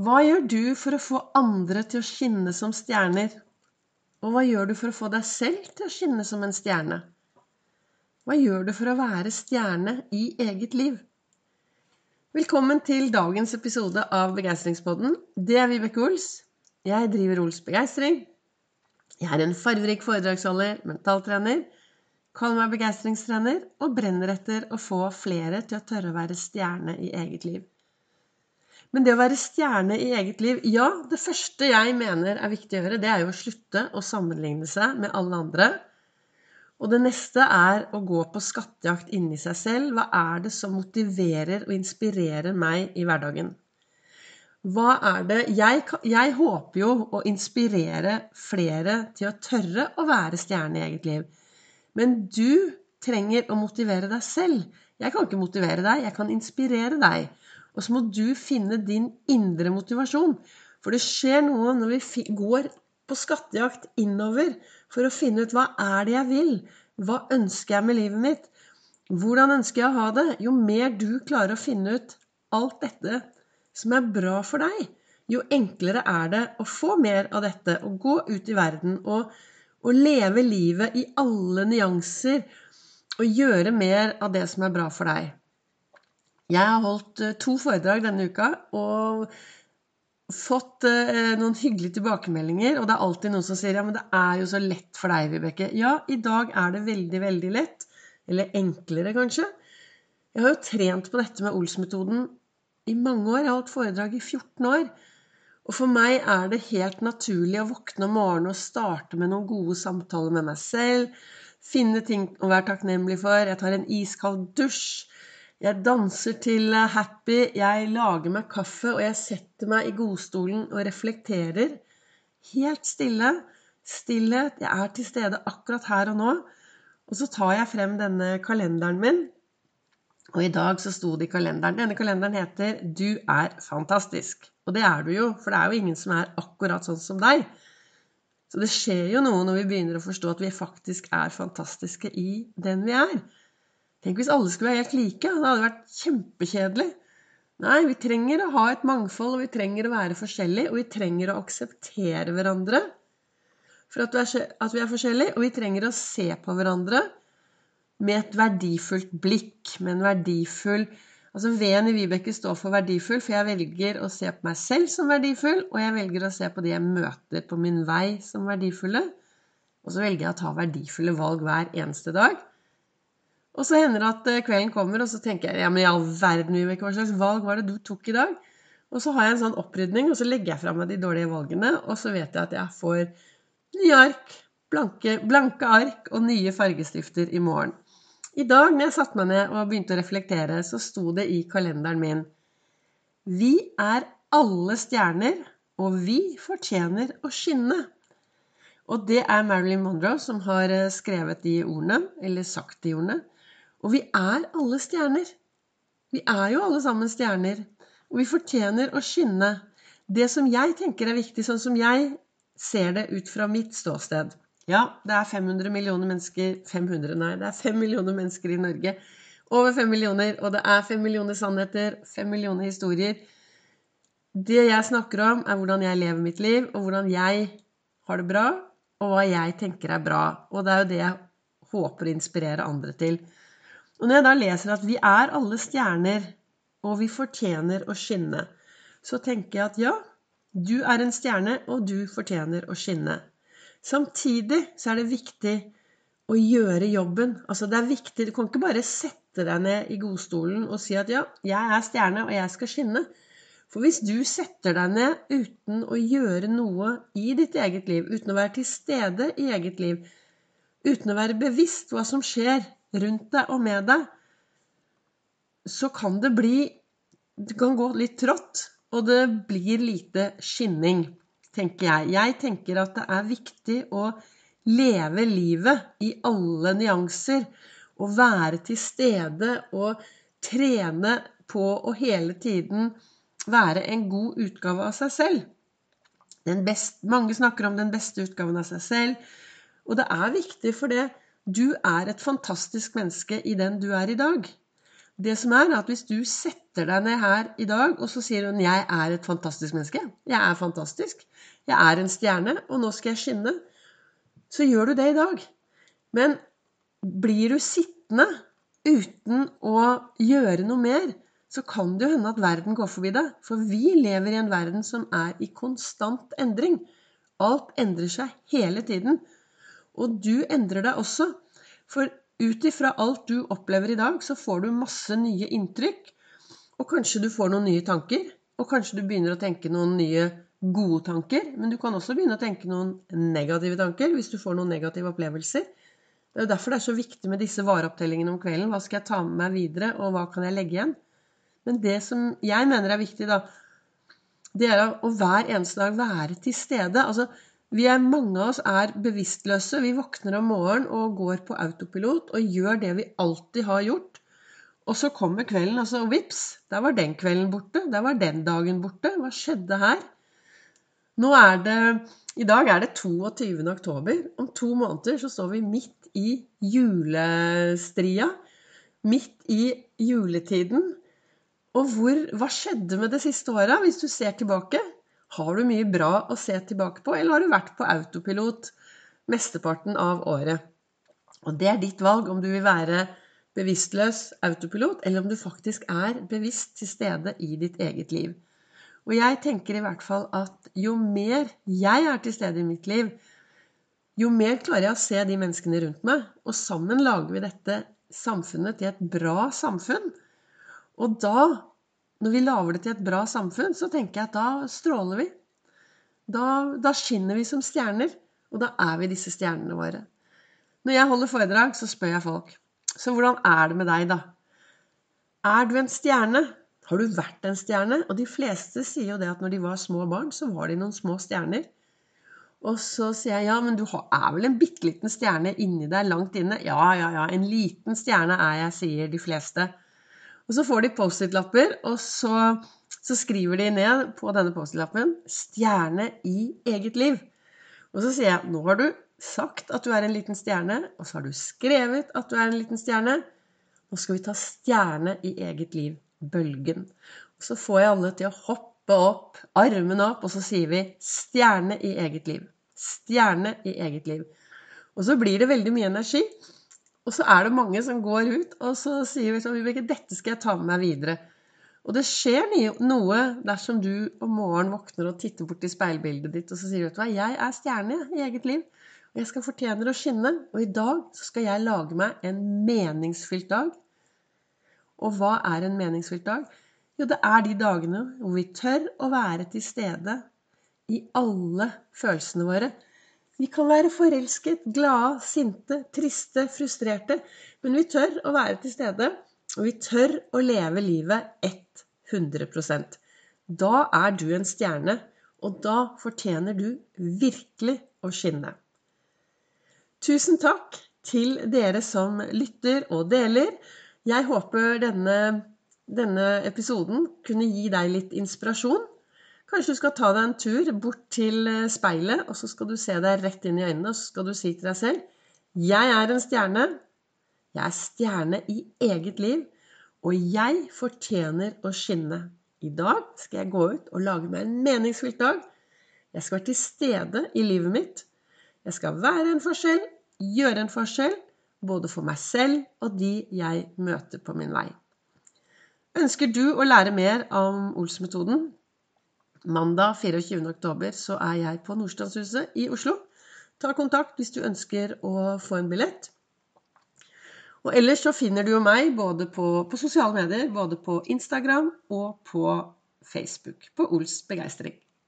Hva gjør du for å få andre til å skinne som stjerner? Og hva gjør du for å få deg selv til å skinne som en stjerne? Hva gjør du for å være stjerne i eget liv? Velkommen til dagens episode av Begeistringspodden. Det er Vibeke Ols. Jeg driver Ols Begeistring. Jeg er en farverik foredragsholder, mentaltrener Kaller meg begeistringstrener og brenner etter å få flere til å tørre å være stjerne i eget liv. Men det å være stjerne i eget liv Ja, det første jeg mener er viktig å gjøre, det er jo å slutte å sammenligne seg med alle andre. Og det neste er å gå på skattejakt inni seg selv. Hva er det som motiverer og inspirerer meg i hverdagen? Hva er det jeg, jeg håper jo å inspirere flere til å tørre å være stjerne i eget liv. Men du trenger å motivere deg selv. Jeg kan ikke motivere deg, jeg kan inspirere deg. Og så må du finne din indre motivasjon. For det skjer noe når vi går på skattejakt innover for å finne ut hva er det jeg vil? Hva ønsker jeg med livet mitt? Hvordan ønsker jeg å ha det? Jo mer du klarer å finne ut alt dette som er bra for deg, jo enklere er det å få mer av dette og gå ut i verden og og leve livet i alle nyanser og gjøre mer av det som er bra for deg. Jeg har holdt eh, to foredrag denne uka og fått eh, noen hyggelige tilbakemeldinger. Og det er alltid noen som sier ja, men det er jo så lett for deg, Vibeke. Ja, i dag er det veldig, veldig lett. Eller enklere, kanskje. Jeg har jo trent på dette med Ols-metoden i mange år. Jeg har holdt foredrag i 14 år. Og for meg er det helt naturlig å våkne om morgenen og starte med noen gode samtaler med meg selv. Finne ting å være takknemlig for. Jeg tar en iskald dusj. Jeg danser til happy. Jeg lager meg kaffe, og jeg setter meg i godstolen og reflekterer. Helt stille. Stillhet. Jeg er til stede akkurat her og nå. Og så tar jeg frem denne kalenderen min. Og i dag så sto det i kalenderen Denne kalenderen heter 'Du er fantastisk'. Og det er du jo, for det er jo ingen som er akkurat sånn som deg. Så det skjer jo noe når vi begynner å forstå at vi faktisk er fantastiske i den vi er. Tenk hvis alle skulle være helt like. Det hadde vært kjempekjedelig. Nei, vi trenger å ha et mangfold, og vi trenger å være forskjellige, og vi trenger å akseptere hverandre for at, vi er forskjellige, og vi trenger å se på hverandre med et verdifullt blikk, med en verdifull Altså V-en i Vibeke står for verdifull, for jeg velger å se på meg selv som verdifull, og jeg velger å se på de jeg møter på min vei, som verdifulle. Og så velger jeg å ta verdifulle valg hver eneste dag. Og så hender det at eh, kvelden kommer, og så tenker jeg ja, men i all verden, Vibeke, hva slags valg var det du tok i dag? Og så har jeg en sånn opprydning, og så legger jeg fra meg de dårlige valgene, og så vet jeg at jeg får nye ark, blanke, blanke ark og nye fargestifter i morgen. I dag når jeg satte meg ned og begynte å reflektere, så sto det i kalenderen min Vi er alle stjerner, og vi fortjener å skinne. Og det er Marilyn Monroe som har eh, skrevet de ordene, eller sagt de ordene. Og vi er alle stjerner. Vi er jo alle sammen stjerner. Og vi fortjener å skinne. Det som jeg tenker er viktig, sånn som jeg ser det ut fra mitt ståsted, ja, det er 500 millioner mennesker 500, nei, det er 5 millioner mennesker i Norge. Over 5 millioner. Og det er 5 millioner sannheter, 5 millioner historier. Det jeg snakker om, er hvordan jeg lever mitt liv, og hvordan jeg har det bra, og hva jeg tenker er bra. Og det er jo det jeg håper å inspirere andre til. Og når jeg da leser at vi er alle stjerner, og vi fortjener å skinne, så tenker jeg at ja, du er en stjerne, og du fortjener å skinne. Samtidig så er det viktig å gjøre jobben. Altså det er viktig, Du kan ikke bare sette deg ned i godstolen og si at ja, jeg er stjerne, og jeg skal skinne. For hvis du setter deg ned uten å gjøre noe i ditt eget liv, uten å være til stede i eget liv, uten å være bevisst hva som skjer rundt deg og med deg, så kan det bli Det kan gå litt trått, og det blir lite skinning tenker jeg. Jeg tenker at det er viktig å leve livet i alle nyanser. Og være til stede og trene på å hele tiden være en god utgave av seg selv. Best, mange snakker om den beste utgaven av seg selv. Og det er viktig, for det du er et fantastisk menneske i den du er i dag. det som er, at hvis du setter deg ned her i dag, og så sier hun 'Jeg er et fantastisk menneske'. Jeg er fantastisk. Jeg er en stjerne, og nå skal jeg skinne. Så gjør du det i dag. Men blir du sittende uten å gjøre noe mer, så kan det jo hende at verden går forbi deg. For vi lever i en verden som er i konstant endring. Alt endrer seg hele tiden. Og du endrer deg også. For ut ifra alt du opplever i dag, så får du masse nye inntrykk. Og kanskje du får noen nye tanker. Og kanskje du begynner å tenke noen nye gode tanker. Men du kan også begynne å tenke noen negative tanker hvis du får noen negative opplevelser. Det er jo derfor det er så viktig med disse vareopptellingene om kvelden. Hva skal jeg ta med meg videre, og hva kan jeg legge igjen? Men det som jeg mener er viktig, da, det er å hver eneste dag være til stede. Altså, vi er, mange av oss er bevisstløse. Vi våkner om morgenen og går på autopilot og gjør det vi alltid har gjort. Og så kommer kvelden, altså, og vips, der var den kvelden borte. Der var den dagen borte. Hva skjedde her? Nå er det I dag er det 22. oktober. Om to måneder så står vi midt i julestria. Midt i juletiden. Og hvor, hva skjedde med det siste året, hvis du ser tilbake? Har du mye bra å se tilbake på, eller har du vært på autopilot mesteparten av året? Og det er ditt valg om du vil være bevisstløs autopilot, eller om du faktisk er bevisst til stede i ditt eget liv. Og jeg tenker i hvert fall at jo mer jeg er til stede i mitt liv, jo mer klarer jeg å se de menneskene rundt meg. Og sammen lager vi dette samfunnet til et bra samfunn. Og da når vi lager det til et bra samfunn, så tenker jeg at da stråler vi. Da, da skinner vi som stjerner. Og da er vi disse stjernene våre. Når jeg holder foredrag, så spør jeg folk Så hvordan er det med deg, da? Er du en stjerne? Har du vært en stjerne? Og de fleste sier jo det at når de var små barn, så var de noen små stjerner. Og så sier jeg ja, men du er vel en bitte liten stjerne inni deg, langt inne? Ja, ja, ja, en liten stjerne er jeg, sier de fleste. Og så får de Post-It-lapper, og så, så, skriver de ned på denne Post-It-lappen 'Stjerne i eget liv'. Og så sier jeg nå har du sagt at du er en liten stjerne, og så har du skrevet at du er en liten stjerne. Nå skal vi ta stjerne i eget liv. Bølgen. Og så får jeg alle til å hoppe opp, armene opp, og så sier vi 'stjerne i eget liv'. Stjerne i eget liv. Og så blir det veldig mye energi. Og så er det mange som går ut og så sier vi sånn Vibeke, dette skal jeg ta med meg videre. Og det skjer noe dersom du om morgenen våkner og titter bort i speilbildet ditt og så sier vet du hva, jeg er stjerne i eget liv. Og jeg skal fortjene å skinne. Og i dag skal jeg lage meg en meningsfylt dag. Og hva er en meningsfylt dag? Jo, det er de dagene hvor vi tør å være til stede i alle følelsene våre. Vi kan være forelsket, glade, sinte, triste, frustrerte. Men vi tør å være til stede, og vi tør å leve livet 100% Da er du en stjerne, og da fortjener du virkelig å skinne. Tusen takk til dere som lytter og deler. Jeg håper denne, denne episoden kunne gi deg litt inspirasjon. Kanskje du skal ta deg en tur bort til eh, speilet, og så skal du se deg rett inn i øynene, og så skal du si til deg selv Jeg er en stjerne. Jeg er stjerne i eget liv, og jeg fortjener å skinne. I dag skal jeg gå ut og lage meg en meningsfylt dag. Jeg skal være til stede i livet mitt. Jeg skal være en forskjell, gjøre en forskjell, både for meg selv og de jeg møter på min vei. Ønsker du å lære mer om Ols-metoden? Mandag 24. oktober så er jeg på Nordstrandshuset i Oslo. Ta kontakt hvis du ønsker å få en billett. Og ellers så finner du jo meg både på, på sosiale medier, både på Instagram og på Facebook. På Ols begeistring.